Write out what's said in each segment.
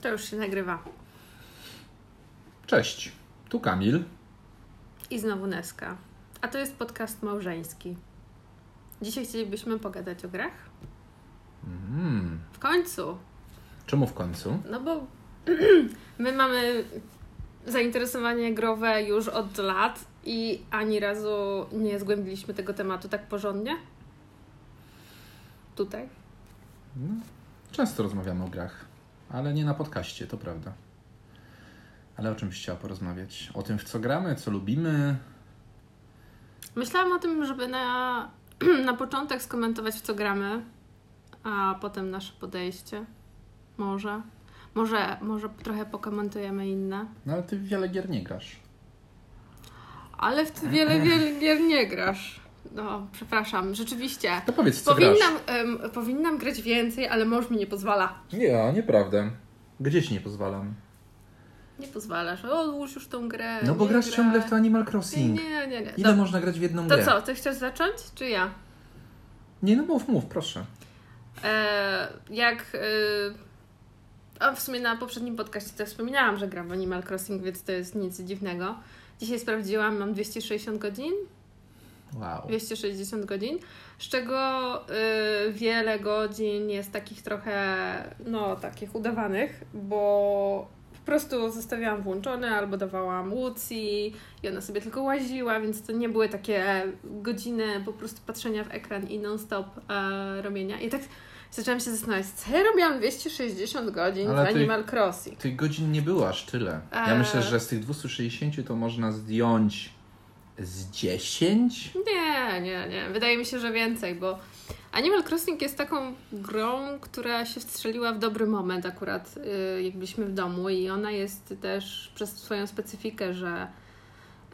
To już się nagrywa. Cześć, tu Kamil. I znowu Neska. A to jest podcast małżeński. Dzisiaj chcielibyśmy pogadać o grach. Mm. W końcu. Czemu w końcu? No bo my mamy zainteresowanie growe już od lat i ani razu nie zgłębiliśmy tego tematu tak porządnie. Tutaj. No, często rozmawiamy o grach, ale nie na podcaście, to prawda. Ale o czymś chciała porozmawiać? O tym, w co gramy, co lubimy. Myślałam o tym, żeby na, na początek skomentować, w co gramy, a potem nasze podejście. Może. Może, może trochę pokomentujemy inne. No ale ty wiele gier nie grasz. Ale w ty wiele, wiele gier nie grasz. No, przepraszam, rzeczywiście. To powiedz, co Powinnam, em, powinnam grać więcej, ale mąż mi nie pozwala. Nie, nieprawda. Gdzie ci nie pozwalam? Nie pozwalasz. Odłóż już tą grę. No bo nie grasz graj. ciągle w to Animal Nie, Crossing. nie, nie. nie. Ile Dob- można grać w jedną To grę? co, ty chcesz zacząć, czy ja? Nie, no mów, mów, proszę. E, jak. E, a w sumie na poprzednim podcaście też wspominałam, że gram w Animal Crossing, więc to jest nic dziwnego. Dzisiaj sprawdziłam, mam 260 godzin. Wow. 260 godzin, z czego y, wiele godzin jest takich trochę, no, takich udawanych, bo po prostu zostawiałam włączone albo dawałam Łucji i ona sobie tylko łaziła, więc to nie były takie godziny po prostu patrzenia w ekran i non-stop e, robienia. I tak zaczęłam się zastanawiać, co ja robiłam 260 godzin Ale w Animal Crossing. Tych godzin nie było aż tyle. Ja Eee. myślę, że z tych 260 to można zdjąć z 10? Nie, nie, nie. Wydaje mi się, że więcej, bo Animal Crossing jest taką grą, która się wstrzeliła w dobry moment akurat, y, jak byliśmy w domu i ona jest też przez swoją specyfikę, że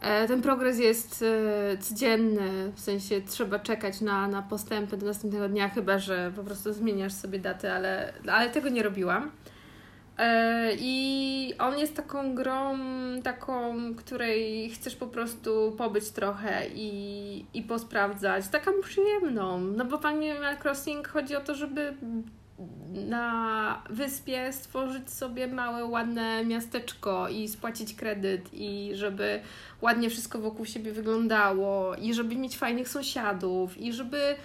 e, ten progres jest e, codzienny, w sensie trzeba czekać na, na postępy do następnego dnia, chyba że po prostu zmieniasz sobie datę, ale, ale tego nie robiłam. E, I on jest taką grą, taką, której chcesz po prostu pobyć trochę i, i posprawdzać. Taką przyjemną. No bo w Animal Crossing chodzi o to, żeby na wyspie stworzyć sobie małe, ładne miasteczko i spłacić kredyt i żeby ładnie wszystko wokół siebie wyglądało i żeby mieć fajnych sąsiadów i żeby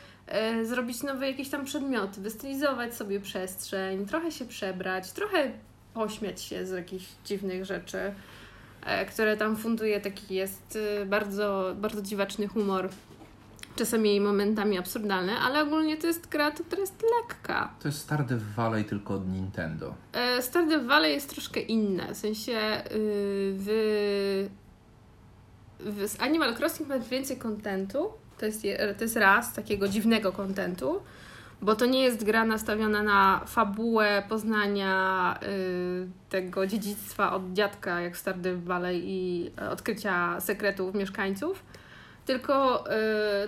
zrobić nowe jakieś tam przedmioty, wystylizować sobie przestrzeń, trochę się przebrać, trochę pośmiać się z jakichś dziwnych rzeczy, e, które tam funduje taki jest e, bardzo, bardzo dziwaczny humor. Czasami momentami absurdalny, ale ogólnie to jest gra, która jest lekka. To jest Stardew Valley tylko od Nintendo. E, Stardew Valley jest troszkę inne, w sensie yy, w, w z Animal Crossing masz więcej kontentu, to jest, je- to jest raz takiego dziwnego kontentu, bo to nie jest gra nastawiona na fabułę poznania y, tego dziedzictwa od dziadka, jak w Stardew Valley i e, odkrycia sekretów mieszkańców, tylko, y,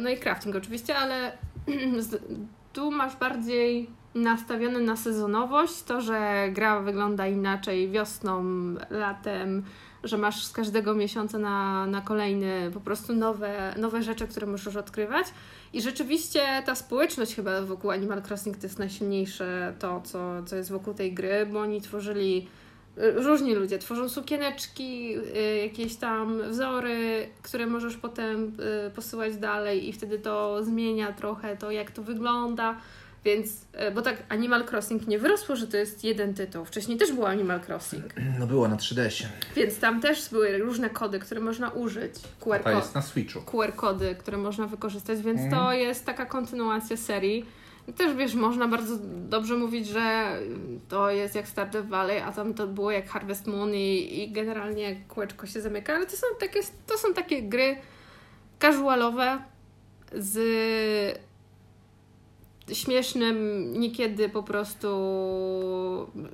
no i crafting oczywiście, ale tu masz bardziej nastawione na sezonowość, to, że gra wygląda inaczej wiosną, latem, że masz z każdego miesiąca na, na kolejny po prostu nowe, nowe rzeczy, które możesz odkrywać. I rzeczywiście ta społeczność chyba wokół Animal Crossing to jest najsilniejsze to, co, co jest wokół tej gry, bo oni tworzyli różni ludzie tworzą sukieneczki, y, jakieś tam wzory, które możesz potem y, posyłać dalej i wtedy to zmienia trochę to, jak to wygląda. Więc, y, bo tak Animal Crossing nie wyrosło, że to jest jeden tytuł. Wcześniej też było Animal Crossing, No było na 3DS-ie. więc tam też były różne kody, które można użyć. QR, Ta ko- jest na Switchu. QR kody, które można wykorzystać, więc to Mhm. jest taka kontynuacja serii. I też wiesz, można bardzo dobrze mówić, że to jest jak Stardew Valley, a tam to było jak Harvest Moon i, i generalnie kółeczko się zamyka, ale to są takie, to są takie gry casualowe z śmiesznym, niekiedy po prostu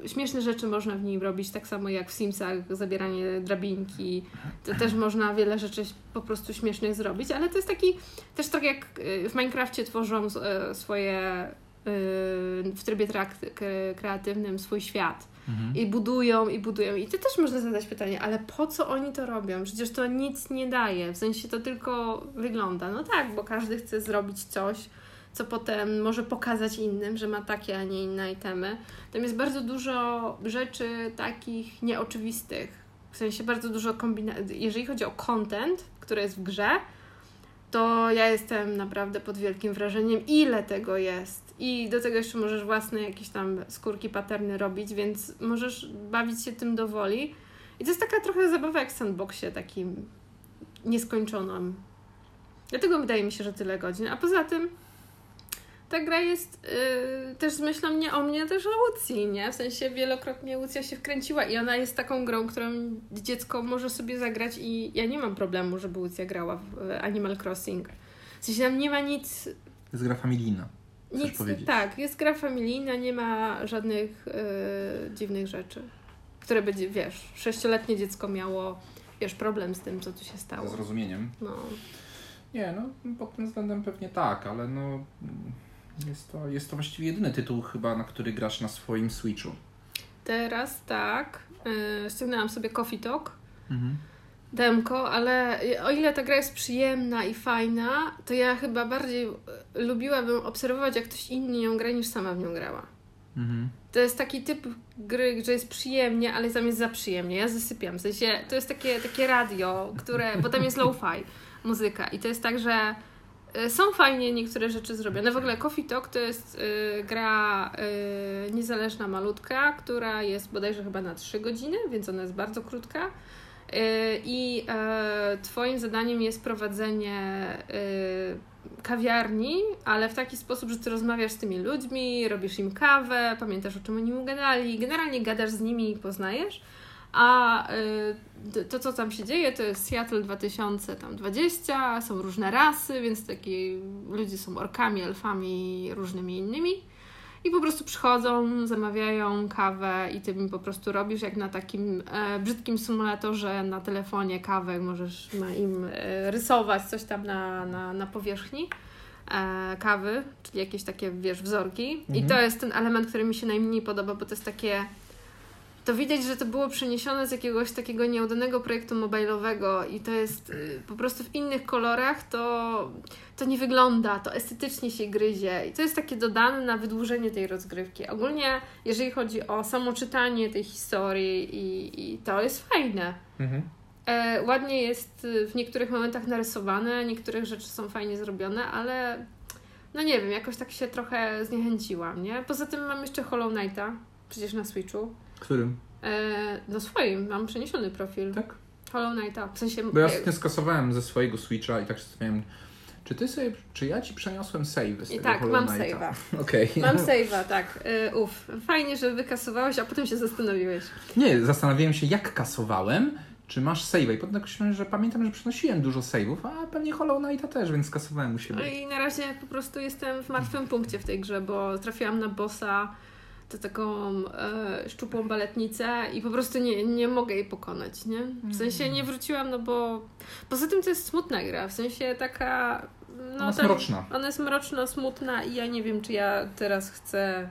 śmieszne rzeczy można w nim robić, tak samo jak w Simsach, zabieranie drabinki, to też można wiele rzeczy po prostu śmiesznych zrobić, ale to jest taki, też tak jak y, w Minecrafcie tworzą y, swoje y, w trybie kreatywnym swój świat. Mhm. I budują, i budują. I to też można zadać pytanie, ale po co oni to robią? Przecież to nic nie daje. W sensie to tylko wygląda. No tak, bo każdy chce zrobić coś, co potem może pokazać innym, że ma takie, a nie inne itemy. Tam jest bardzo dużo rzeczy takich nieoczywistych. W sensie bardzo dużo kombinacji. Jeżeli chodzi o content, który jest w grze, to ja jestem naprawdę pod wielkim wrażeniem, ile tego jest. I do tego jeszcze możesz własne jakieś tam skórki, paterny robić, więc możesz bawić się tym do woli. I to jest taka trochę zabawa jak w sandboxie, takim nieskończonym. Dlatego wydaje mi się, że tyle godzin. A poza tym ta gra jest yy, też z myślą nie o mnie, też o Łucji, nie? W sensie wielokrotnie Łucja się wkręciła i ona jest taką grą, którą dziecko może sobie zagrać i ja nie mam problemu, żeby Łucja grała w Animal Crossing. W sensie tam nie ma nic... Jest gra familijna. Nic, powiedzieć. tak, jest gra familijna, nie ma żadnych yy, dziwnych rzeczy, które będzie, wiesz, sześcioletnie dziecko miało, wiesz, problem z tym, co tu się stało. Ze zrozumieniem. No. Nie, no pod tym względem pewnie tak, ale no jest to, jest to właściwie jedyny tytuł chyba, na który grasz na swoim Switchu. Teraz tak. Yy, ściągnęłam sobie Coffee Talk. Mhm. Demko, ale o ile ta gra jest przyjemna i fajna, to ja chyba bardziej y, lubiłabym obserwować, jak ktoś inny ją gra, niż sama w nią grała. Mhm. To jest taki typ gry, że jest przyjemnie, ale tam jest za przyjemnie. Ja zasypiam. W sensie, to jest takie, takie radio, które, bo tam jest low-fi muzyka i to jest tak, że są fajnie niektóre rzeczy zrobione. W ogóle Coffee Talk to jest y, gra y, niezależna, malutka, która jest bodajże chyba na 3 godziny, więc ona jest bardzo krótka. Y, I y, Twoim zadaniem jest prowadzenie y, kawiarni, ale w taki sposób, że Ty rozmawiasz z tymi ludźmi, robisz im kawę, pamiętasz o czym oni mu gadali, generalnie gadasz z nimi i poznajesz. A to, co tam się dzieje, to jest Seattle 2020, są różne rasy, więc takie ludzie są orkami, elfami, różnymi innymi. I po prostu przychodzą, zamawiają kawę i ty im po prostu robisz jak na takim e, brzydkim symulatorze na telefonie kawę, możesz na im e, rysować coś tam na, na, na powierzchni e, kawy, czyli jakieś takie, wiesz, wzorki. Mhm. I to jest ten element, który mi się najmniej podoba, bo to jest takie to widać, że to było przeniesione z jakiegoś takiego nieudanego projektu mobilowego i to jest y, po prostu w innych kolorach, to, to nie wygląda, to estetycznie się gryzie i to jest takie dodane na wydłużenie tej rozgrywki. Ogólnie, jeżeli chodzi o samo czytanie tej historii i, i to jest fajne. Mhm. E, ładnie jest w niektórych momentach narysowane, niektóre rzeczy są fajnie zrobione, ale no nie wiem, jakoś tak się trochę zniechęciłam, nie? Poza tym mam jeszcze Hollow Knighta, przecież na Switchu. Którym? E, no swoim, mam przeniesiony profil. Tak? Hollow Knighta, w sensie... Bo ja ostatnio skasowałem ze swojego Switcha i tak się zastanawiałem, czy ty sobie, czy ja ci przeniosłem save z I tak, Hollow mam save'a. Okay. Mam save'a, tak. Yy, uf, fajnie, że wykasowałeś, a potem się zastanowiłeś. Nie, zastanawiałem się, jak kasowałem, czy masz save'a i potem tak myślałem, że pamiętam, że przenosiłem dużo save'ów, a pewnie Hollow Knighta też, więc skasowałem u siebie. No i na razie po prostu jestem w martwym punkcie w tej grze, bo trafiłam na bossa to taką e, szczupłą baletnicę i po prostu nie, nie mogę jej pokonać, nie? W sensie nie wróciłam, no bo poza tym to jest smutna gra, w sensie taka... No, ona jest mroczna. Ona jest mroczna, smutna i ja nie wiem, czy ja teraz chcę...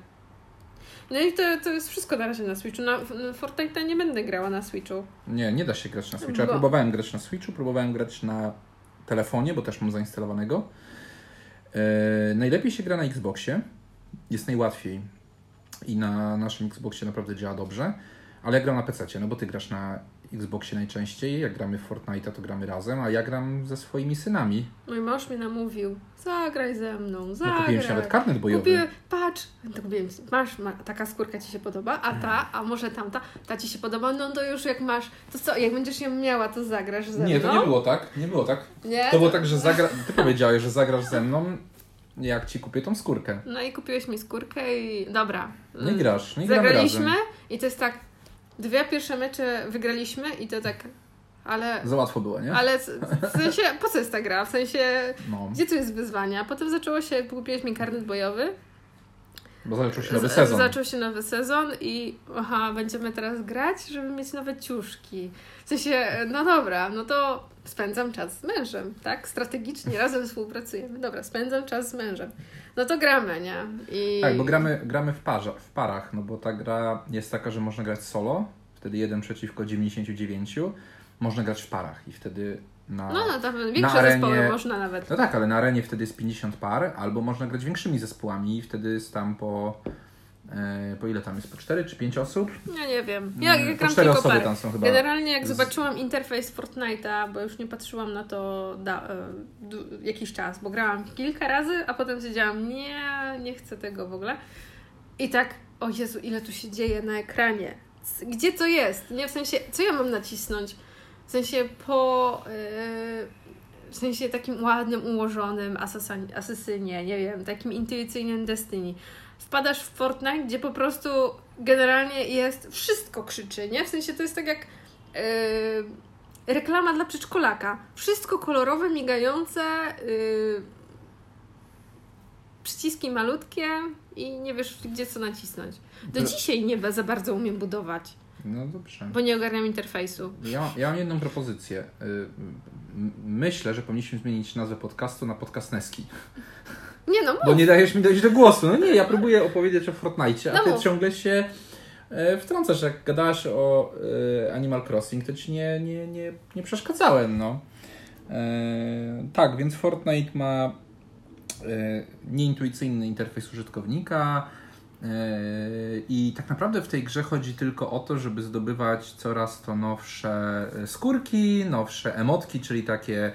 No i to, to jest wszystko na razie na Switchu. Na Fortnite nie będę grała na Switchu. Nie, nie da się grać na Switchu. Ja bo... próbowałem grać na Switchu, próbowałem grać na telefonie, bo też mam zainstalowanego. Yy, najlepiej się gra na Xboxie. Jest najłatwiej i na naszym Xboxie naprawdę działa dobrze. Ale ja gram na PC, no bo ty grasz na Xboxie najczęściej, jak gramy w Fortnite, to gramy razem, a ja gram ze swoimi synami. Mój mąż mnie namówił, zagraj ze mną, zagraj. No kupiłem się nawet karnet bojowy. Kupiłem, patrz, to kupiłem, masz, ma, taka skórka Ci się podoba, a ta, a może tamta, ta Ci się podoba, no to już jak masz, to co, jak będziesz ją miała, to zagrasz ze mną? Nie, to nie było tak, nie było tak. Nie? To było tak, że zagra... ty powiedziałeś, że zagrasz ze mną, jak ci kupię tą skórkę. No i kupiłeś mi skórkę i dobra. Nie grasz, nie Zagraliśmy razem. i to jest tak, dwie pierwsze mecze wygraliśmy i to tak, ale... Za łatwo było, nie? Ale w sensie, po co jest ta gra? W sensie, no. gdzie tu jest wyzwania? Potem zaczęło się, kupiłeś mi karnet bojowy. Bo zaczął się nowy sezon. Zaczął się nowy sezon i aha, będziemy teraz grać, żeby mieć nowe ciuszki. W sensie, no dobra, no to spędzam czas z mężem, tak? Strategicznie razem współpracujemy. Dobra, spędzam czas z mężem. No to gramy, nie? I... Tak, bo gramy, gramy w, parze, w parach, no bo ta gra jest taka, że można grać solo, wtedy jeden przeciwko 99, można grać w parach i wtedy Na, no, no tam większe arenie, zespoły można nawet. No tak, ale na arenie wtedy jest 50 par, albo można grać większymi zespołami i wtedy jest tam po E, po ile tam jest? Po 4 czy 5 osób? Ja nie wiem. Ja, ja mm, po 4 osoby tam są chyba. Generalnie jak z... zobaczyłam interfejs Fortnite'a, bo już nie patrzyłam na to da, e, jakiś czas, bo grałam kilka razy, a potem siedziałam, nie, nie chcę tego w ogóle. I tak, o Jezu, ile tu się dzieje na ekranie. Gdzie to jest? Nie, w sensie, co ja mam nacisnąć? W sensie po... Yy, w sensie takim ładnym, ułożonym asesynie, nie wiem, takim intuicyjnym Destiny wpadasz w Fortnite, gdzie po prostu generalnie jest wszystko krzyczy, nie? W sensie to jest tak jak yy, reklama dla przedszkolaka. Wszystko kolorowe, migające, yy, przyciski malutkie i nie wiesz, gdzie co nacisnąć. Do dzisiaj nie za bardzo umiem budować. No dobrze. Bo nie ogarniam interfejsu. Ja, ja mam jedną propozycję. Y, myślę, że powinniśmy zmienić nazwę podcastu na podcast Neski. Nie no, mów. Bo nie dajesz mi dojść do głosu. No nie, ja próbuję opowiedzieć o Fortnite, a no ty mów. ciągle się e, wtrącasz. Jak gadałaś o e, Animal Crossing, to ci nie, nie, nie, nie przeszkadzałem, no. E, tak, więc Fortnite ma nieintuicyjny interfejs użytkownika i tak naprawdę w tej grze chodzi tylko o to, żeby zdobywać coraz to nowsze skórki, nowsze emotki, czyli takie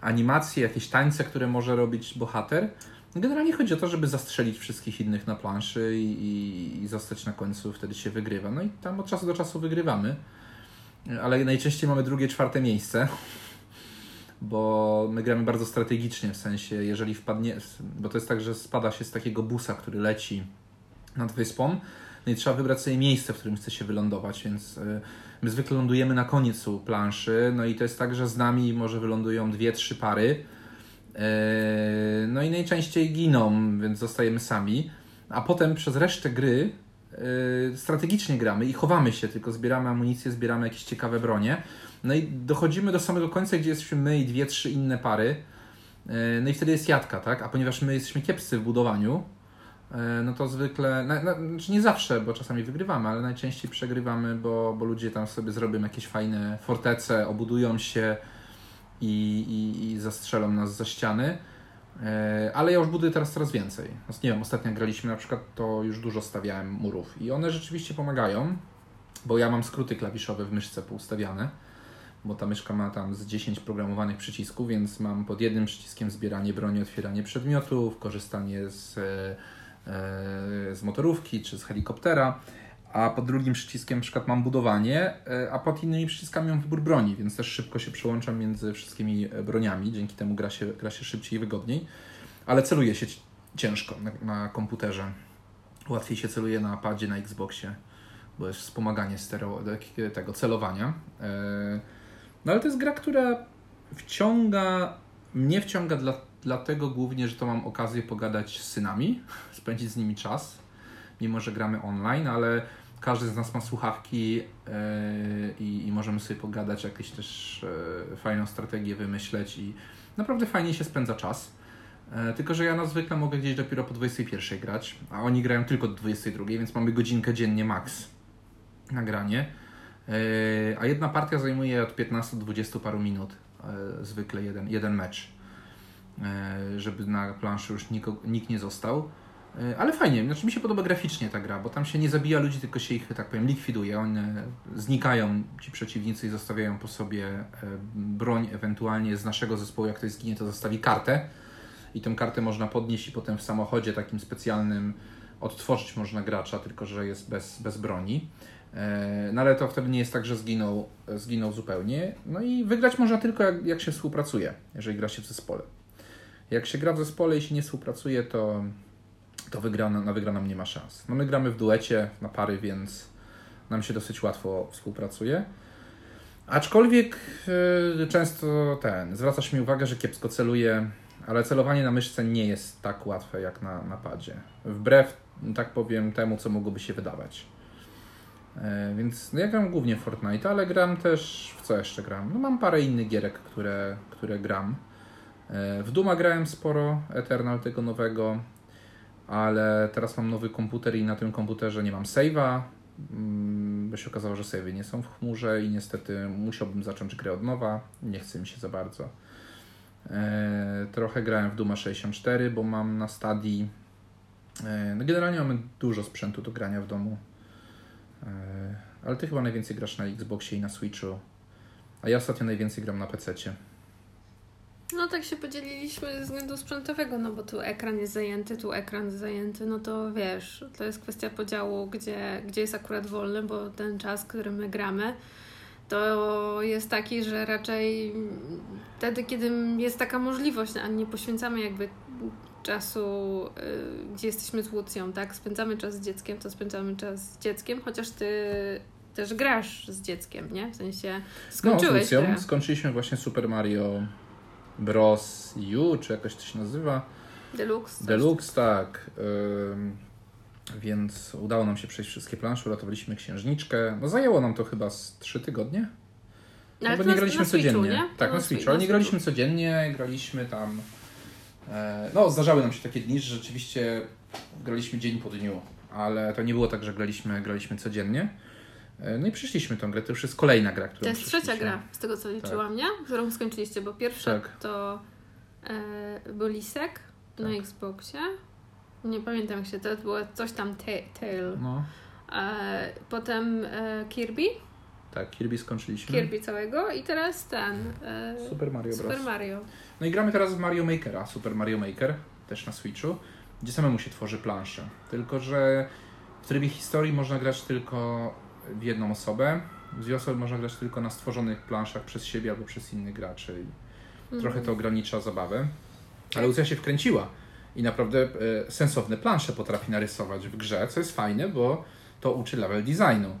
animacje, jakieś tańce, które może robić bohater. Generalnie chodzi o to, żeby zastrzelić wszystkich innych na planszy i, i, i zostać na końcu, wtedy się wygrywa. No i tam od czasu do czasu wygrywamy, ale najczęściej mamy drugie, czwarte miejsce, bo my gramy bardzo strategicznie, w sensie jeżeli wpadnie, bo to jest tak, że spada się z takiego busa, który leci nad wyspą, no i trzeba wybrać sobie miejsce, w którym chce się wylądować, więc y, my zwykle lądujemy na końcu planszy, no i to jest tak, że z nami może wylądują dwie, trzy pary, E, no i najczęściej giną, więc zostajemy sami. A potem przez resztę gry e, strategicznie gramy i chowamy się, tylko zbieramy amunicję, zbieramy jakieś ciekawe bronie. No i dochodzimy do samego końca, gdzie jesteśmy my i dwie, trzy inne pary. E, no i wtedy jest jadka, tak? A ponieważ my jesteśmy kiepscy w budowaniu, no to zwykle, no, no, znaczy nie zawsze, bo czasami wygrywamy, ale najczęściej przegrywamy, bo, bo ludzie tam sobie zrobią jakieś fajne fortece, obudują się, i, i, i zastrzelą nas za ściany. E, ale ja już buduję teraz coraz więcej. Nie wiem, ostatnio graliśmy na przykład, to już dużo stawiałem murów i one rzeczywiście pomagają, bo ja mam skróty klawiszowe w myszce poustawiane, bo ta myszka ma tam z 10 programowanych przycisków, więc mam pod jednym przyciskiem zbieranie broni, otwieranie przedmiotów, korzystanie z, e, e, z motorówki czy z helikoptera a pod drugim przyciskiem na przykład mam budowanie, e, a pod innymi przyciskami mam wybór broni, więc też szybko się przełączam między wszystkimi e, broniami, dzięki temu gra się, gra się szybciej i wygodniej, ale celuje się ciężko na, na komputerze. Łatwiej się celuje na padzie, na Xboxie, bo jest wspomaganie stereo, tego celowania. E, no ale to jest gra, która wciąga, mnie wciąga dla, dlatego głównie, że to mam okazję pogadać z synami, spędzić z nimi czas, mimo że gramy online, ale każdy z nas ma słuchawki yy, i, możemy sobie pogadać, jakieś też yy, fajną strategię wymyśleć i naprawdę fajnie się spędza czas. Yy, tylko, że ja na zwykle mogę gdzieś dopiero po 21 grać, a oni grają tylko do 22, więc mamy godzinkę dziennie max nagranie. A jedna partia zajmuje od 15 do 20 paru minut, zwykle jeden, jeden mecz, żeby na planszy już nikt, nie został. E, ale fajnie, znaczy mi się podoba graficznie ta gra, bo tam się nie zabija ludzi, tylko się ich, tak powiem, likwiduje. One znikają, ci przeciwnicy i zostawiają po sobie e, broń, ewentualnie z naszego zespołu, jak ktoś zginie, to zostawi kartę. I tę kartę można podnieść i potem w samochodzie takim specjalnym odtworzyć można gracza, tylko że jest bez, bez broni. E, no ale to wtedy nie jest tak, że zginął, zginął zupełnie. No i wygrać można tylko jak, jak się współpracuje, jeżeli gra się w zespole. Jak się gra w zespole i się nie współpracuje, to to wygrana, na wygraną nie ma szans. No my gramy w duecie, na pary, więc nam się dosyć łatwo współpracuje. Aczkolwiek yy, często ten, zwracasz mi uwagę, że kiepsko celuję, ale celowanie na myszce nie jest tak łatwe jak na, na padzie. Wbrew, tak powiem, temu, co mogłoby się wydawać. Yy, więc no ja gram głównie Fortnite, ale gram też, w co jeszcze gram? No mam parę innych gierek, które, które gram. Yy, w Duma grałem sporo, Eternal tego nowego ale teraz mam nowy komputer i na tym komputerze nie mam save'a. Mm, bo się okazało, że savey nie są w chmurze i niestety musiałbym zacząć grę od nowa. Nie chce mi się za bardzo. E, trochę grałem w Duma 64, bo mam na stadii. E, no generalnie mamy dużo sprzętu do grania w domu. E, ale ty chyba najwięcej grasz na Xboxie i na Switchu. A ja ostatnio najwięcej gram na PC-cie. No tak się podzieliliśmy ze względu sprzętowego, no bo tu ekran jest zajęty, tu ekran jest zajęty, no to wiesz, to jest kwestia podziału, gdzie, gdzie jest akurat wolny, bo ten czas, który my gramy, to jest taki, że raczej wtedy, kiedy jest taka możliwość, a nie poświęcamy jakby czasu, y, gdzie jesteśmy z Łucją, tak? Spędzamy czas z dzieckiem, to spędzamy czas z dzieckiem, chociaż ty też grasz z dzieckiem, nie? W sensie skończyłeś no, z Lucją skończyliśmy właśnie Super Mario Bros. U, czy jakoś to się nazywa. Deluxe. Deluxe, tak. Ym, więc udało nam się przejść wszystkie plansze, uratowaliśmy księżniczkę. No zajęło nam to chyba z 3 tygodnie. No, bo nie graliśmy na codziennie. Switchu, nie? Tak, na, na Switchu, ale nie graliśmy codziennie, graliśmy tam. E, no, zdarzały nam się takie dni, że rzeczywiście graliśmy dzień po dniu, ale to nie było tak, że graliśmy, graliśmy codziennie. E, no i przyszliśmy tą grę, to już jest kolejna gra, którą To jest trzecia gra, z tego co liczyłam, tak. nie? Którą skończyliście, bo pierwsza tak. to e, był Lisek tak. na Xboxie. Nie pamiętam jak się to było, coś tam Tail. No. E, potem e, Kirby. Tak, Kirby skończyliśmy. Kirby całego i teraz ten. E, Super Mario Bros. Super Mario. No i gramy teraz w Mario Makera, Super Mario Maker, też na Switchu, gdzie samemu się tworzy planszę. Tylko, że w trybie historii można grać tylko w jedną osobę. W dwie osoby można grać tylko na stworzonych planszach przez siebie albo przez innych graczy. I mm. Trochę to ogranicza zabawę. Ale Lucja się wkręciła i naprawdę e, sensowne plansze potrafi narysować w grze, co jest fajne, bo to uczy level designu.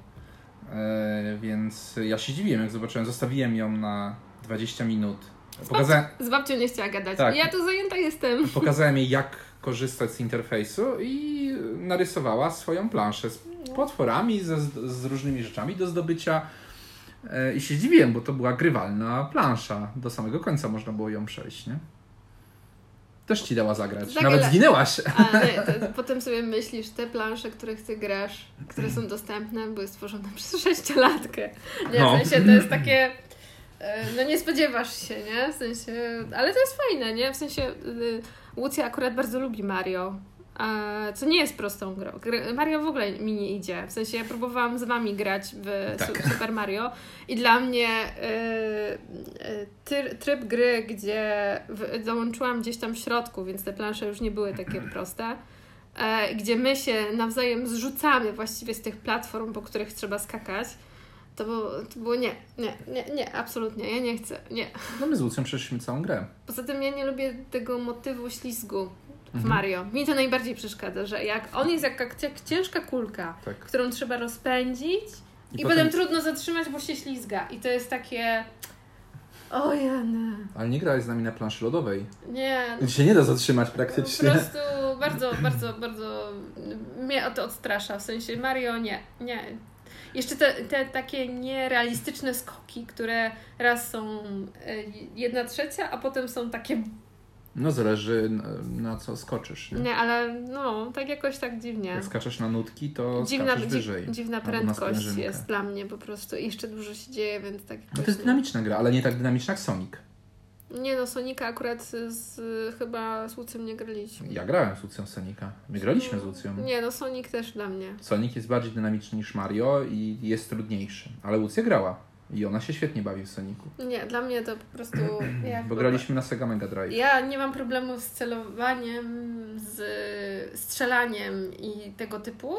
E, więc ja się dziwiłem, jak zobaczyłem, zostawiłem ją na 20 minut. Pokazałem... Z babcią nie chciała gadać. Tak. Ja tu zajęta jestem. Pokazałem jej, jak korzystać z interfejsu i narysowała swoją planszę z potworami, ze, z różnymi rzeczami do zdobycia. E, I się zdziwiłem, bo to była grywalna plansza. Do samego końca można było ją przejść, nie? Też ci dała zagrać. Tak, Nawet ale... zginęłaś. Nie, potem sobie myślisz, te plansze, których ty grasz, które są dostępne, były stworzone przez sześciolatkę. Nie, no. w sensie to jest takie... E, no nie spodziewasz się, nie? W sensie... Ale to jest fajne, nie? W sensie... Y, Łucja akurat bardzo lubi Mario. Co nie jest prostą grą. Mario w ogóle mi nie idzie. W sensie ja próbowałam z wami grać w tak. Super Mario i dla mnie y, tryb gry, gdzie dołączyłam gdzieś tam w środku, więc te plansze już nie były takie proste, e, gdzie my się nawzajem zrzucamy właściwie z tych platform, po których trzeba skakać. To było, to było nie, nie, nie, nie, absolutnie, ja nie chcę, nie. No my z Lucją przeszliśmy całą grę. Poza tym ja nie lubię tego motywu ślizgu w mhm. Mario. Mi to najbardziej przeszkadza, że jak on jest jak, jak ciężka kulka, tak. którą trzeba rozpędzić i, i potem... potem... trudno zatrzymać, bo się ślizga. I to jest takie... O Jana. Ale nie grałeś z nami na planszy lodowej. Nie. Gdzie się nie da zatrzymać praktycznie. Po prostu bardzo, bardzo, bardzo mnie to odstrasza. W sensie Mario nie, nie. Jeszcze te, te takie nierealistyczne skoki, które raz są e, jedna trzecia, a potem są takie no zależy na, co skoczysz. Nie? nie, ale no, tak jakoś tak dziwnie. Jak skaczesz na nutki, to dziwna, skaczesz wyżej. Dziwna prędkość jest dla mnie po prostu. I jeszcze dużo się dzieje, więc tak No to jest dynamiczna gra, ale nie tak dynamiczna jak Sonic. Nie no, Sonika akurat z, chyba z Lucją nie graliśmy. Ja grałem z Lucją Sonika. My graliśmy z Lucją. Nie no, Sonic też dla mnie. Sonic jest bardziej dynamiczny niż Mario i jest trudniejszy. Ale Lucja grała. I ona się świetnie bawi w Sonicu. Nie, dla mnie to po prostu... Ja Bo graliśmy na Sega Mega Drive. Ja nie mam problemu z celowaniem, z strzelaniem i tego typu,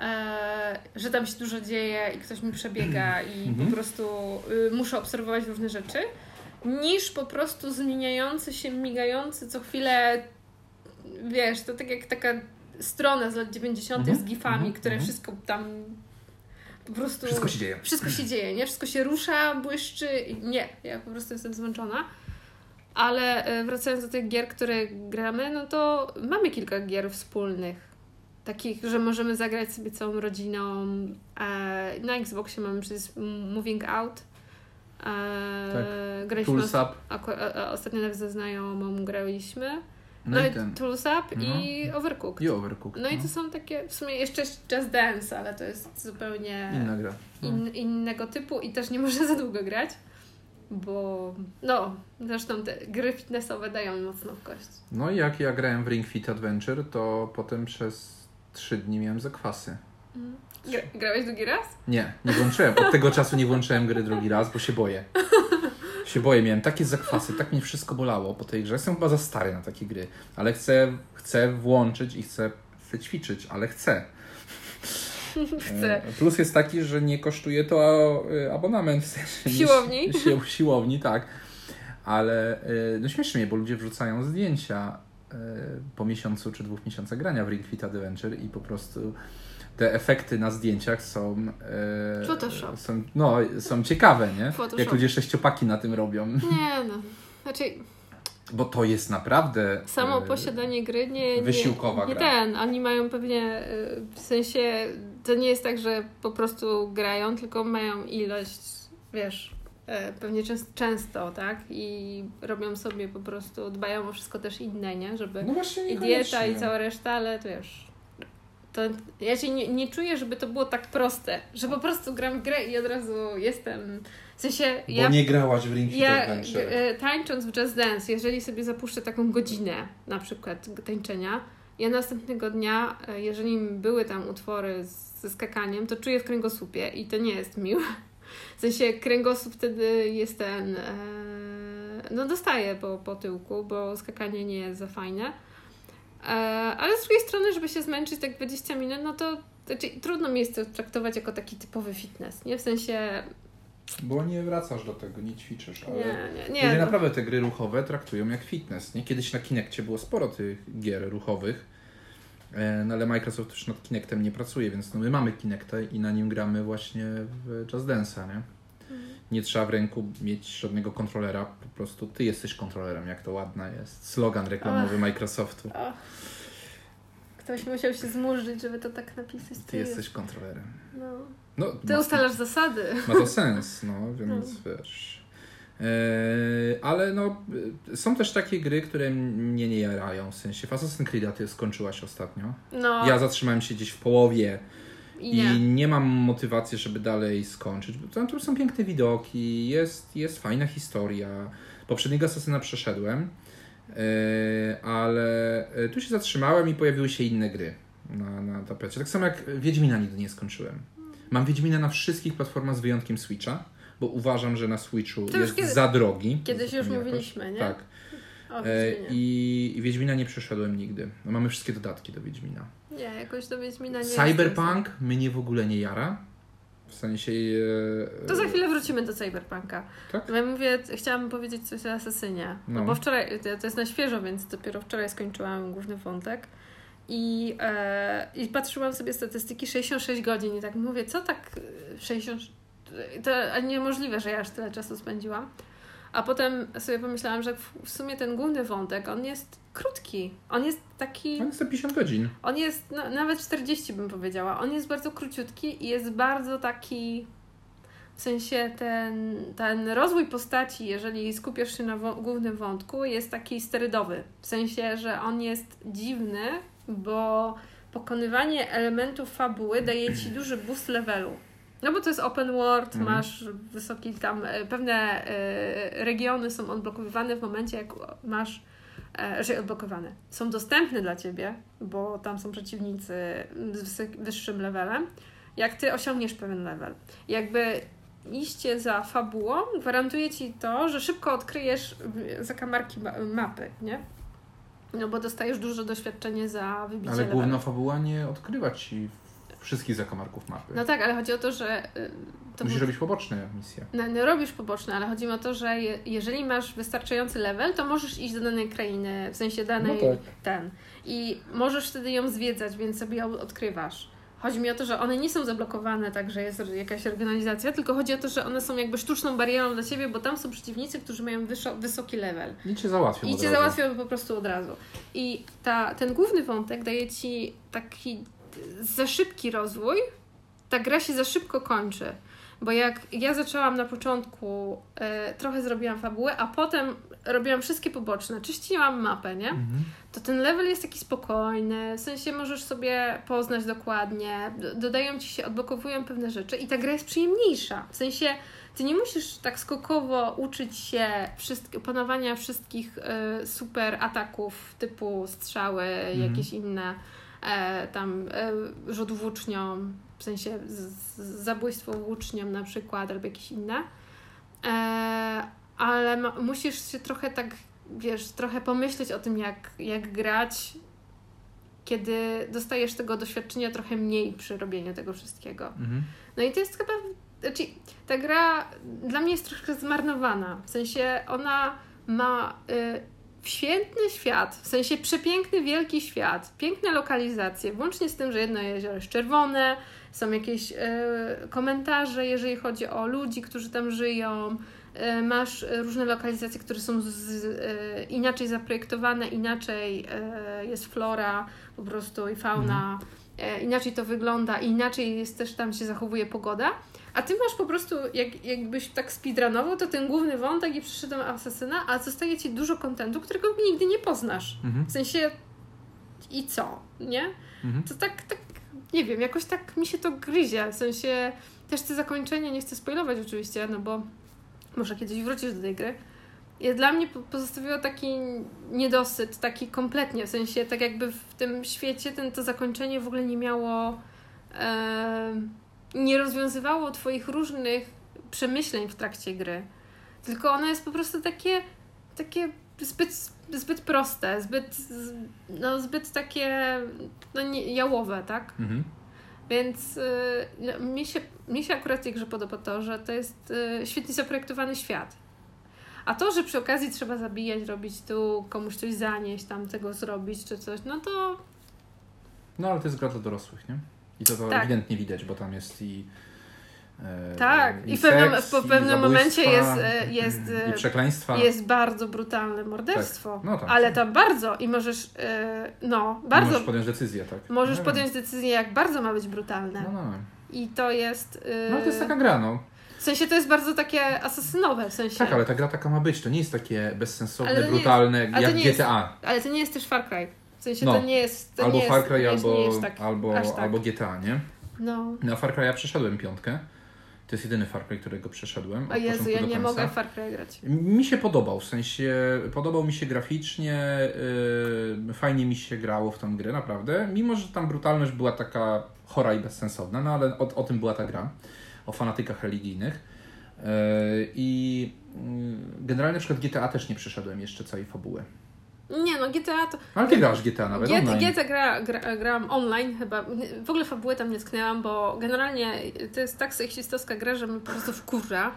e, że tam się dużo dzieje i ktoś mi przebiega i po mhm. prostu y, muszę obserwować różne rzeczy, niż po prostu zmieniający się, migający co chwilę, wiesz, to tak jak taka strona z lat 90. z mhm. gifami, mhm. które wszystko tam po prostu... Wszystko się dzieje. Wszystko się dzieje, nie? Wszystko się rusza, błyszczy. Nie, ja po prostu jestem zmęczona. Ale e, wracając do tych gier, które gramy, no to mamy kilka gier wspólnych. Takich, że możemy zagrać sobie całą rodziną. E, na Xboxie mamy przecież Moving Out. E, tak. Graliśmy Tools Up. Ostatnio nawet ze znajomą graliśmy. No, no i ten. Tools Up no. i Overcooked. I Overcooked. No, no, i to są takie, w sumie jeszcze Just Dance, ale to jest zupełnie Inna gra. No. In, innego typu i też nie może za długo grać, bo no, zresztą te gry fitnessowe dają mocno w kość. No i jak ja grałem w Ring Fit Adventure, to potem przez trzy dni miałem zakwasy. Mm. Gra, grałeś drugi raz? Nie, nie włączyłem. Od tego czasu nie włączyłem gry drugi raz, bo się boję. Się boję, miałem takie zakwasy, tak mnie wszystko bolało po tej grze. Jestem chyba za stary na takie gry, ale chcę, chcę włączyć i chcę, chcę ćwiczyć, ale chcę. Chcę. E, plus jest taki, że nie kosztuje to e, abonament. W, sensie, siłowni? W siłowni, tak. Ale e, no śmiesznie mnie, bo ludzie wrzucają zdjęcia po miesiącu czy dwóch miesiącach grania w Ring Fit Adventure i po prostu te efekty na zdjęciach są. E, Photoshop. Są, no, są ciekawe, nie? Photoshop. Jak ludzie sześciopaki na tym robią. Nie no. Znaczy. Bo to jest naprawdę. Samo e, posiadanie gry nie. Wysiłkowa nie, nie gra. ten. Oni mają pewnie. E, w sensie. To nie jest tak, że po prostu grają, tylko mają ilość, wiesz, e, pewnie często, często, tak? I robią sobie po prostu, dbają o wszystko też inne, nie? Żeby no właśnie, i dieta, i cała reszta, ale to wiesz, to ja się nie, nie czuję, żeby to było tak proste, że po prostu gram grę i od razu jestem. W sensie. Bo ja, nie grałaś w Ring Fit ja, Adventure. E, tańcząc w Just Dance, jeżeli sobie zapuszczę taką godzinę na przykład tańczenia, ja następnego dnia, e, jeżeli były tam utwory ze skakaniem, to czuję w kręgosłupie i to nie jest miłe. W sensie kręgosłup wtedy jest ten. E, no dostaje po, po tyłku, bo skakanie nie jest za fajne. E, ale z drugiej strony, żeby się zmęczyć tak 20 minut, no to znaczy, trudno mi jest to traktować jako taki typowy fitness, nie? W sensie... Bo nie wracasz do tego, nie ćwiczysz, ale nie, nie, nie, ludzie no. naprawdę te gry ruchowe traktują jak fitness, nie? Kiedyś na Kinectie było sporo tych gier ruchowych, e, no ale Microsoft już nad Kinectem nie pracuje, więc no my mamy Kinecta i na nim gramy właśnie w Just Dance'a, nie? Nie trzeba w ręku mieć żadnego kontrolera, po prostu ty jesteś kontrolerem, jak to ładna jest. Slogan reklamowy Microsoftu. Ktoś musiał się zmurzyć, żeby to tak napisać. Ty, ty jesteś kontrolerem. No. no ty ma, ustalasz zasady. Ma to sens, no, więc no. wiesz. E, ale no, są też takie gry, które mnie nie jarają, w sensie w Assassin's Creed ty skończyłaś ostatnio. No. Ja zatrzymałem się gdzieś w połowie i nie. I nie mam motywacji, żeby dalej skończyć. Tam, tam są piękne widoki, jest, jest fajna historia. Poprzedniego Asasyna przeszedłem, yy, ale e, tu się zatrzymałem i pojawiły się inne gry na, na tapecie. Tak samo jak Wiedźmina nigdy nie skończyłem. Mam Wiedźmina na wszystkich platformach z wyjątkiem Switcha, bo uważam, że na Switchu jest kiedy, za drogi. Kiedyś już mówiliśmy, nie? Tak. E, I, I Wiedźmina nie przeszedłem nigdy. No, mamy wszystkie dodatki do Wiedźmina. Nie, jakoś do Wiedźmina nie Cyberpunk mnie w ogóle nie jara. W sensie. E, to za chwilę wrócimy do Cyberpunka. Tak? Ja mówię, chciałam powiedzieć coś o Asasynie. No. bo wczoraj, to jest na świeżo, więc dopiero wczoraj skończyłam główny wątek. I, e, I patrzyłam sobie statystyki 66 godzin i tak mówię, co tak 60. To niemożliwe, że ja aż tyle czasu spędziłam. A potem sobie pomyślałam, że w sumie ten główny wątek, on jest krótki. On jest taki... On jest 50 godzin. On jest no, nawet 40 bym powiedziała. On jest bardzo króciutki i jest bardzo taki... W sensie ten, ten rozwój postaci, jeżeli skupiasz się na wo- głównym wątku, jest taki sterydowy. W sensie, że on jest dziwny, bo pokonywanie elementów fabuły daje ci duży boost levelu. No bo to jest open world, mhm. masz wysoki tam, e, pewne e, regiony są odblokowywane w momencie, jak masz, że odblokowane. Są dostępne dla ciebie, bo tam są przeciwnicy z wyższym levelem, jak ty osiągniesz pewien level. Jakby iście za fabułą gwarantuje ci to, że szybko odkryjesz zakamarki mapy, nie? No bo dostajesz duże doświadczenie za wybicie Ale główna fabuła nie odkrywa ci wszystkich zakamarków mapy. No tak, ale chodzi o to, że... Y, to Musisz robić poboczne misje. No, no robisz poboczne, ale chodzi mi o to, że je, jeżeli masz wystarczający level, to możesz iść do danej krainy, w sensie danej no tak. ten. I możesz wtedy ją zwiedzać, więc sobie ją odkrywasz. Chodzi mi o to, że one nie są zablokowane tak, że jest jakaś regionalizacja, tylko chodzi o to, że one są jakby sztuczną barierą dla ciebie, bo tam są przeciwnicy, którzy mają wyszo, wysoki level. I cię załatwią. I cię załatwią po prostu od razu. I ta, ten główny wątek daje ci taki za szybki rozwój ta gra się za szybko kończy. Bo jak ja zaczęłam na początku, e, trochę zrobiłam fabułę, a potem robiłam wszystkie poboczne, czyściłam mapę, nie? Mhm. To ten level jest taki spokojny, w sensie możesz sobie poznać dokładnie, dodają ci się, odblokowują pewne rzeczy i ta gra jest przyjemniejsza. W sensie ty nie musisz tak skokowo uczyć się wszystk- opanowania wszystkich y, super ataków typu strzały, mhm. jakieś inne e, tam e, rzut włócznią, w sensie z, z, zabójstwo włócznią na przykład, albo jakieś inne. E, ale ma, musisz się trochę tak, wiesz, trochę pomyśleć o tym, jak, jak grać, kiedy dostajesz tego doświadczenia trochę mniej przy robieniu tego wszystkiego. Mhm. No i to jest chyba, znaczy, ta gra dla mnie jest troszkę zmarnowana. W sensie ona ma y, świetny świat, w sensie przepiękny, wielki świat, piękne lokalizacje, włącznie z tym, że jedno jezioro jest czerwone, są jakieś y, komentarze, jeżeli chodzi o ludzi, którzy tam żyją, y, masz różne lokalizacje, które są z, z, inaczej zaprojektowane, inaczej jest flora po prostu i fauna, mhm. inaczej to wygląda, inaczej jest też tam się zachowuje pogoda. A ty masz po prostu, jak, jakbyś tak speedrunował, to ten główny wątek i przyszedłem asesyna, a zostaje ci dużo kontentu, którego nigdy nie poznasz. Mhm. W sensie i co, nie? Mhm. To tak, tak, nie wiem, jakoś tak mi się to gryzie. W sensie też te zakończenie, nie chcę spoilować oczywiście, no bo może kiedyś wrócisz do tej gry. I dla mnie pozostawiło taki niedosyt, taki kompletnie, w sensie tak jakby w tym świecie ten, to zakończenie w ogóle nie miało... E, nie rozwiązywało Twoich różnych przemyśleń w trakcie gry. Tylko ono jest po prostu takie, takie zbyt, zbyt proste, zbyt, no, zbyt takie no, nie, jałowe, tak? Mhm. Więc y, mi, się, mi się akurat tej grze podoba to, że to jest y, świetnie zaprojektowany świat. A to, że przy okazji trzeba zabijać, robić tu, komuś coś zanieść, tam tego zrobić czy coś, no to. No ale to jest gra dla dorosłych, nie? I to, to tak. ewidentnie widać, bo tam jest i. E, tak, i, i pewnym, w pewnym momencie jest, e, jest, i przekleństwa. jest bardzo brutalne morderstwo. Tak. No tak, ale tam bardzo i możesz, e, no, bardzo. Możesz podjąć decyzję, tak. Możesz no, podjąć decyzję, jak bardzo ma być brutalne. No, no. I to jest. No to jest taka gra, no. W sensie to jest bardzo takie asasynowe, w sensie. Tak, ale ta gra taka ma być. To nie jest takie bezsensowne, brutalne, jest, jak GTA. Jest, ale to nie jest też Far Cry. W sensie no. to nie jest. To albo nie Far Cry, albo, tak, albo, tak. albo GTA, nie? No. Na Far Cry'a przeszedłem piątkę. To jest jedyny Far Cry, którego przeszedłem. O Jezu, ja nie mogę Far Cry grać. Mi się podobał, w sensie podobał mi się graficznie, yy, fajnie mi się grało w tą grę, naprawdę. Mimo, że tam brutalność była taka chora i bezsensowna, no ale o, o tym była ta gra, o fanatykach religijnych. Yy, I yy, generalnie na przykład GTA też nie przeszedłem jeszcze całej fabuły. Nie no, GTA to... Ale ty grasz GTA nawet GTA, online. GTA gra, gra, grałam online chyba. W ogóle fabułę tam nie tknęłam, bo generalnie to jest tak seksistowska gra, że mnie po prostu wkurza.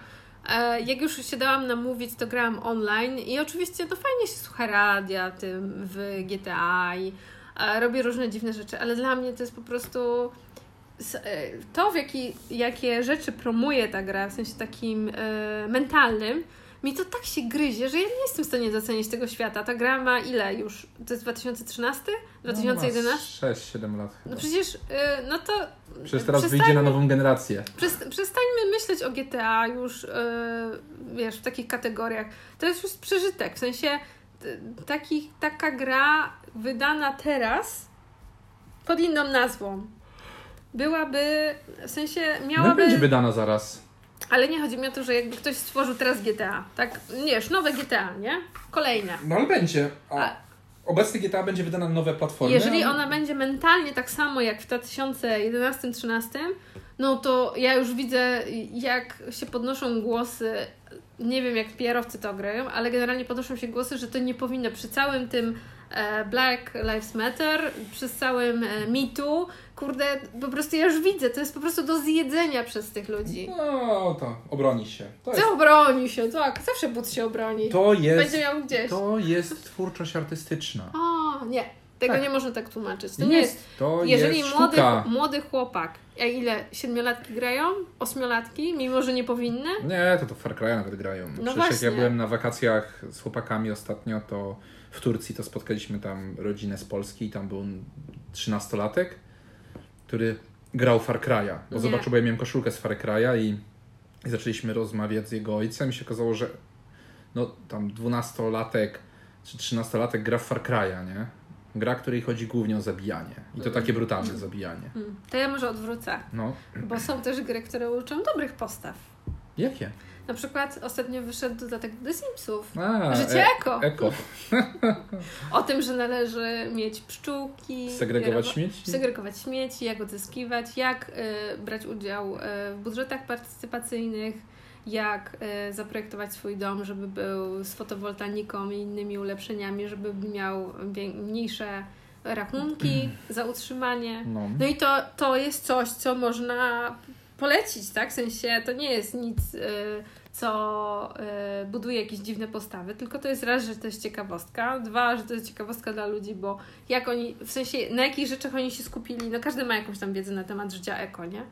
E, jak już się dałam namówić, to grałam online i oczywiście to fajnie się słucha radia tym w GTA i e, robię różne dziwne rzeczy, ale dla mnie to jest po prostu e, to, w jaki, jakie rzeczy promuje ta gra, w sensie takim mentalnym, mi to tak się gryzie, że ja nie jestem w stanie docenić tego świata. Ta gra ma ile już? To jest 2013? 2011? No, 6-7 lat chyba. No przecież, yy, no to... Przecież teraz wyjdzie na nową generację. Przestańmy myśleć o GTA już, yy, wiesz, w takich kategoriach. To jest już przeżytek, w sensie taki, taka gra wydana teraz pod inną nazwą byłaby, w sensie miałaby... No będzie wydana zaraz. Ale nie chodzi mi o to, że jakby ktoś stworzył teraz GTA, tak? Wiesz, nowe GTA, nie? Kolejne. No ale będzie. A, a obecnie GTA będzie wydana na nowe platformy. Jeżeli ona będzie mentalnie tak samo jak w 2011-2013, no to ja już widzę, jak się podnoszą głosy. Nie wiem, jak PR-owcy to grają, ale generalnie podnoszą się głosy, że to nie powinno przy całym tym E, Black Lives Matter, przez całym e, mitu, kurde, po prostu ja już widzę, to jest po prostu do zjedzenia przez tych ludzi. No to obroni się. To jest... obroni się, tak, zawsze but się obroni. To jest, Będzie miał gdzieś. To jest twórczość artystyczna. O, nie, tego tak. nie można tak tłumaczyć. To nie jest, jest to jeżeli jest młody, młody chłopak, a ile siedmiolatki grają? Ośmiolatki, mimo że nie powinny? Nie, to to Far Cry nawet grają. No Przecież właśnie. jak ja byłem na wakacjach z chłopakami ostatnio, to w Turcji, to spotkaliśmy tam rodzinę z Polski i tam był trzynastolatek, który grał Far Cry'a. Bo Nie. zobaczył, bo ja miałem koszulkę z Far Cry'a i, i zaczęliśmy rozmawiać z jego ojcem i się okazało, że no tam dwunastolatek czy trzynastolatek gra w Far Cry'a, nie? Gra, której chodzi głównie o zabijanie. I to takie brutalne zabijanie. Mm. To ja może odwrócę, No, bo są też gry, które uczą dobrych postaw. jakie? Na przykład ostatnio wyszedł dodatek do The Simsów. A, Życie eko. Eko. O tym, że należy mieć pszczółki. Segregować śmieci? Segregować śmieci, jak odzyskiwać, jak y, brać udział y, w budżetach partycypacyjnych, jak y, zaprojektować swój dom, żeby był z fotowoltaiką i innymi ulepszeniami, żeby miał mniejsze rachunki za utrzymanie. No. No i to, to jest coś, co można polecić, tak? W sensie to nie jest nic, y, co y, buduje jakieś dziwne postawy, tylko to jest raz, że to jest ciekawostka, dwa, że to jest ciekawostka dla ludzi, bo jak oni, w sensie na jakich rzeczach oni się skupili, no każdy ma jakąś tam wiedzę na temat życia eko, nie?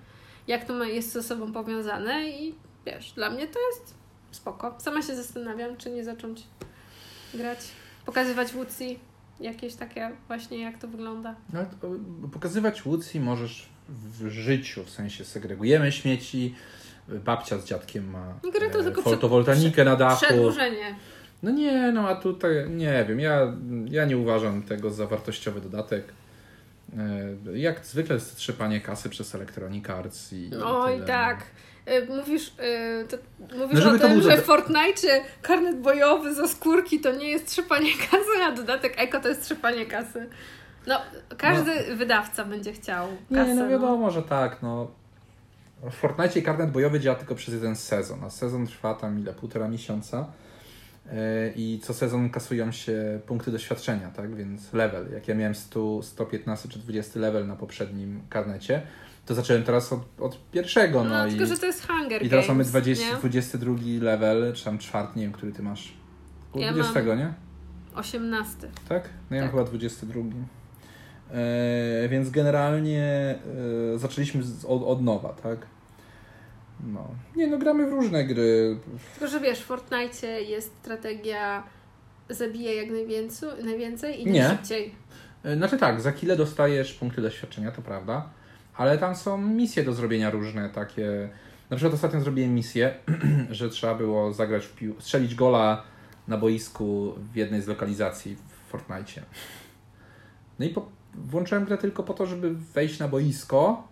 Jak to jest ze sobą powiązane i wiesz, dla mnie to jest spoko. Sama się zastanawiam, czy nie zacząć grać, pokazywać Woodsy, jakieś takie właśnie jak to wygląda. No, pokazywać Woodsy możesz w życiu, w sensie segregujemy śmieci, babcia z dziadkiem ma Gry to e, tylko fotowoltanikę na dachu. Przedłużenie. No nie, no a tutaj nie wiem, ja, ja nie uważam tego za wartościowy dodatek. E, Jak zwykle jest trzepanie kasy przez Electronic Arts i Oj, tyle. tak. Y, Mówisz, y, to, mówisz No, o tym, że w Fortnite karnet bojowy za skórki to nie jest trzepanie kasy, a dodatek eko to jest trzepanie kasy. No, każdy wydawca będzie chciał kasę. Nie, no wiadomo, że tak, no. W Fortnite karnet bojowy działa tylko przez jeden sezon, a sezon trwa tam ile? Półtora miesiąca. E, I co sezon kasują się punkty doświadczenia, tak? Więc level. Jak ja miałem 100, 115 czy 20 level na poprzednim karnecie, to zacząłem teraz od, od pierwszego. No, No, tylko, i, że to jest Hunger i teraz mamy Games, 20, nie? 22 level, czy tam czwarty, nie wiem, który ty masz. Ja 20, mam- nie? 18. Tak? No ja mam Tak. chyba 22. E, więc generalnie e, zaczęliśmy z, od, od nowa, tak? No. Nie no, gramy w różne gry. Tylko, że wiesz, w Fortnite jest strategia zabija jak najwięcej, najwięcej i nie, Nie. szybciej. E, Znaczy tak, za chwilę dostajesz punkty doświadczenia, to prawda, ale tam są misje do zrobienia różne, takie... Na przykład ostatnio zrobiłem misję, że trzeba było zagrać w pił... strzelić gola na boisku w jednej z lokalizacji w Fortnite. No i po... włączyłem grę tylko po to, żeby wejść na boisko.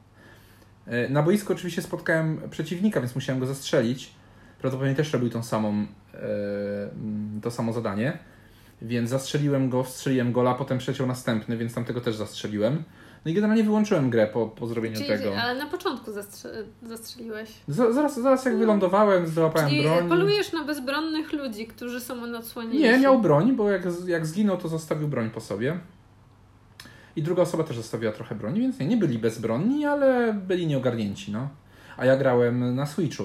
E, Na boisku oczywiście spotkałem przeciwnika, więc musiałem go zastrzelić. Prawdopodobnie też robił tą samą, e, to samo zadanie. Więc zastrzeliłem go, strzeliłem gola, potem przeciął następny, więc tamtego też zastrzeliłem. No i generalnie wyłączyłem grę po, po zrobieniu Czyli, tego. ale na początku zastrze- zastrzeliłeś. Z- Zaraz, zaraz jak wylądowałem, załapałem Czyli broń. polujesz na bezbronnych ludzi, którzy są odsłonięci. Nie, miał broń, bo jak, jak zginął, to zostawił broń po sobie. I druga osoba też zostawiła trochę broni, więc nie, nie byli bezbronni, ale byli nieogarnięci, no. A ja grałem na Switchu.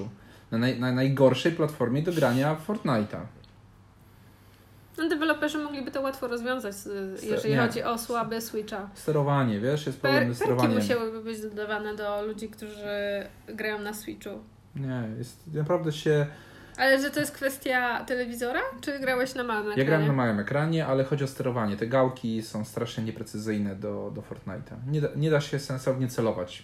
Na, naj, na najgorszej platformie do grania Fortnite'a. No, deweloperzy mogliby to łatwo rozwiązać, jeżeli nie. chodzi o słabe Switcha. Sterowanie, wiesz, jest problem Per, z perki sterowaniem. musiałyby być dodawane do ludzi, którzy grają na Switchu. Nie, jest naprawdę się... Ale że to jest kwestia telewizora? Czy grałeś na małym ekranie? Ja grałem na małym ekranie, ale chodzi o sterowanie. Te gałki są strasznie nieprecyzyjne do, do Fortnite'a. Nie da, nie da się sensownie celować.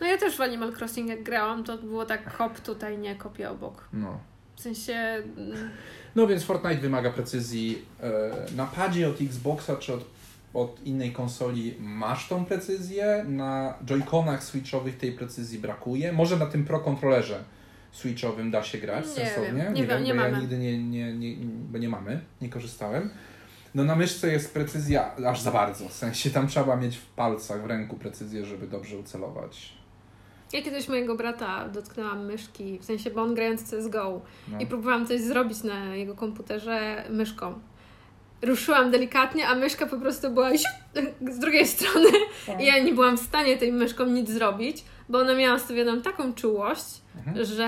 No ja też w Animal Crossing jak grałam, to było tak kop tutaj, nie kopie obok. No. W sensie... mm, no więc Fortnite wymaga precyzji. E, Na padzie od Xboxa czy od, od innej konsoli masz tą precyzję. Na joyconach switchowych tej precyzji brakuje. Może na tym Pro kontrolerze switchowym da się grać Nie sensownie. wiem, nie wiem, nie bo ja mamy. nigdy nie, nie, nie, bo nie mamy, nie korzystałem. No na myszce jest precyzja aż za bardzo. W sensie tam trzeba mieć w palcach, w ręku precyzję, żeby dobrze ucelować. Ja kiedyś mojego brata dotknęłam myszki, w sensie, bo on grając CSGO No. i próbowałam coś zrobić na jego komputerze myszką. Ruszyłam delikatnie, a myszka po prostu była z drugiej strony i ja nie byłam w stanie tej myszką nic zrobić, bo ona miała stawioną taką czułość, Mhm. że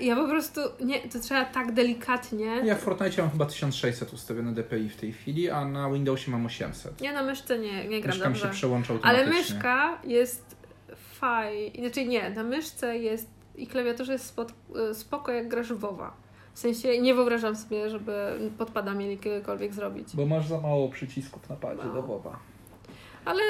ja po prostu, nie, to trzeba tak delikatnie. Ja w Fortnite mam chyba 1600 ustawione DPI w tej chwili, a na Windowsie mam 800. Ja na myszce nie, nie gram Myszka mi się dobrze. Ale myszka jest faj, znaczy nie, na myszce jest i klawiaturze jest spod, spoko jak grasz w WoWa. W sensie nie wyobrażam sobie, żeby podpada mieli kiedykolwiek zrobić. Bo masz za mało przycisków na padzie Mało. do WoWa. Ale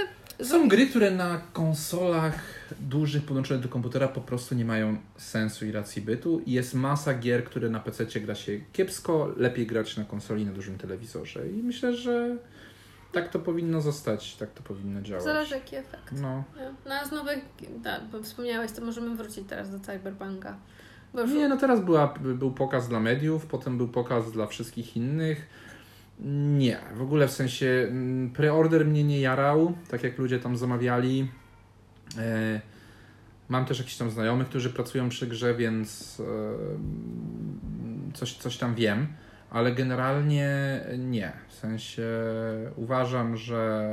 Są gry, które na konsolach dużych podłączonych do komputera po prostu nie mają sensu i racji bytu. I jest masa gier, które na PC gra się kiepsko, lepiej grać na konsoli na dużym telewizorze. I myślę, że tak to powinno zostać, tak to powinno działać. Zależy jaki efekt. No. No a z nowych, tak, bo wspomniałeś, to możemy wrócić teraz do Cyberpunka. Bo już... Nie, no teraz była, był pokaz dla mediów, potem był pokaz dla wszystkich innych. Nie, w ogóle w sensie mm, preorder mnie nie jarał, tak jak ludzie tam zamawiali. E, mam też jakichś tam znajomych, którzy pracują przy grze, więc e, coś, coś tam wiem, ale generalnie nie. W sensie uważam, że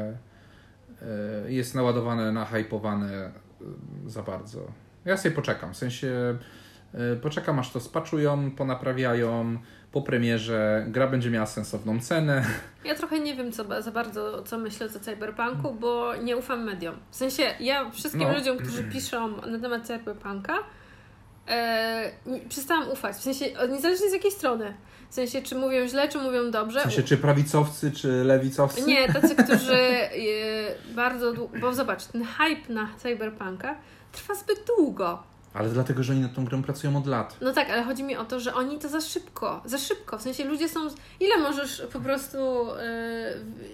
e, jest naładowane, nahypowane za bardzo. Ja sobie poczekam, w sensie poczekam aż to spaczują, ponaprawiają, po premierze gra będzie miała sensowną cenę. Ja trochę nie wiem co, za bardzo, co myślę o Cyberpunku, bo nie ufam mediom. W sensie, ja wszystkim no. ludziom, którzy piszą na temat Cyberpunka, e, przestałam ufać. W sensie, niezależnie z jakiej strony. W sensie, czy mówią źle, czy mówią dobrze. W sensie, czy prawicowcy, czy lewicowcy? Nie, tacy, którzy e, bardzo długo... Bo zobacz, ten hype na Cyberpunka trwa zbyt długo. Ale dlatego, że oni nad tą grą pracują od lat. No tak, ale chodzi mi o to, że oni to za szybko, za szybko. W sensie ludzie są. Ile możesz po prostu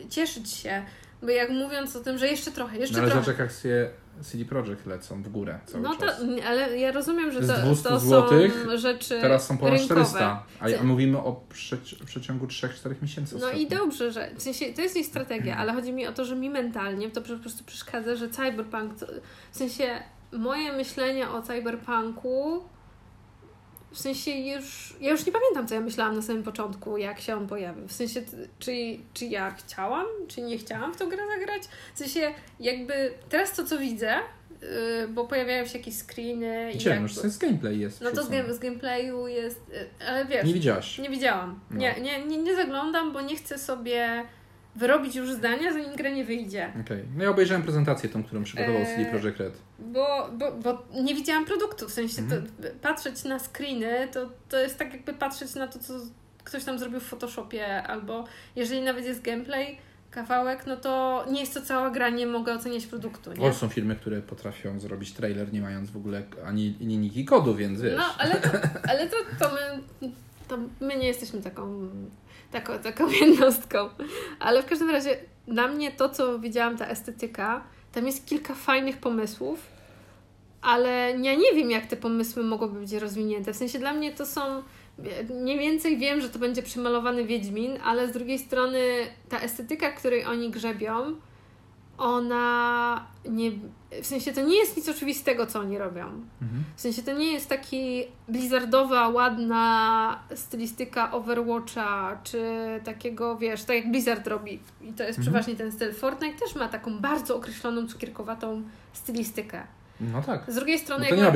yy, cieszyć się? Bo jak mówiąc o tym, że jeszcze trochę, jeszcze no, ale trochę. Ale zobacz, jak CD Projekt lecą w górę cały no to, czas. ale ja rozumiem, że to, to złotych, są rzeczy teraz są ponad rynkowe. 400, a mówimy o w przeciągu 3-4 miesięcy. No i dobrze, że w sensie to jest ich strategia, ale chodzi mi o to, że mi mentalnie to po prostu przeszkadza, że Cyberpunk, w sensie moje myślenie o cyberpunku w sensie już, ja już nie pamiętam, co ja myślałam na samym początku, jak się on pojawił. W sensie, czy, czy ja chciałam, czy nie chciałam w tą grę zagrać. W sensie, jakby teraz to, co widzę, yy, bo pojawiają się jakieś screeny. Jakby, już z gameplay jest. No to z, z gameplayu jest, yy, ale wiesz. Nie widziałaś? Nie widziałam. No. Nie, nie, nie, nie zaglądam, bo nie chcę sobie wyrobić już zdania, zanim gra nie wyjdzie. Okej. Okay. No ja obejrzałem prezentację tą, którą przygotował eee, CD Projekt Red. Bo, bo, bo nie widziałam produktu, w sensie to, mhm. patrzeć na screeny to, to jest tak jakby patrzeć na to, co ktoś tam zrobił w Photoshopie, albo jeżeli nawet jest gameplay, kawałek, no to nie jest to cała gra, nie mogę oceniać produktu. Nie? Są firmy, które potrafią zrobić trailer nie mając w ogóle ani linijki kodu, więc wiesz. No, ale to, ale to, to, my, to my nie jesteśmy taką taką, taką jednostką. Ale w każdym razie dla mnie to, co widziałam, ta estetyka, tam jest kilka fajnych pomysłów, ale ja nie wiem, jak te pomysły mogą być rozwinięte. W sensie dla mnie to są. Mniej więcej wiem, że to będzie przemalowany Wiedźmin, ale z drugiej strony ta estetyka, której oni grzebią, ona nie. W sensie to nie jest nic oczywistego, co oni robią. Mhm. W sensie to nie jest taki blizzardowa, ładna stylistyka Overwatcha, czy takiego, wiesz, tak jak Blizzard robi. I to jest mhm. przeważnie ten styl. Fortnite też ma taką bardzo określoną, cukierkowatą stylistykę. No tak. Z drugiej strony, no to nie ma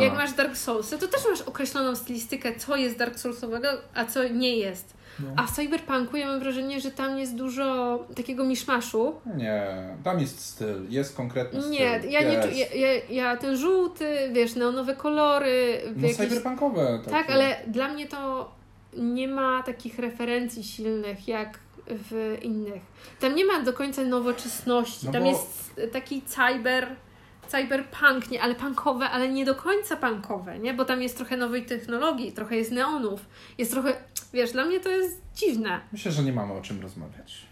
jak masz Dark Soulsy, to też masz określoną stylistykę, co jest Dark Soulsowego, a co nie jest. No. A w Cyberpunku ja mam wrażenie, że tam jest dużo takiego miszmaszu. Nie, tam jest styl, jest konkretny styl. Nie, ja nie ja, ja, ja ten żółty, wiesz, neonowe kolory. No jakieś... cyberpunkowe. Takie. Tak, ale dla mnie to nie ma takich referencji silnych jak w innych. Tam nie ma do końca nowoczesności. No tam bo... jest taki cyber cyberpunk, nie, ale punkowe, ale nie do końca punkowe, nie? Bo tam jest trochę nowej technologii, trochę jest neonów, jest trochę, wiesz, dla mnie to jest dziwne. Myślę, że nie mamy o czym rozmawiać.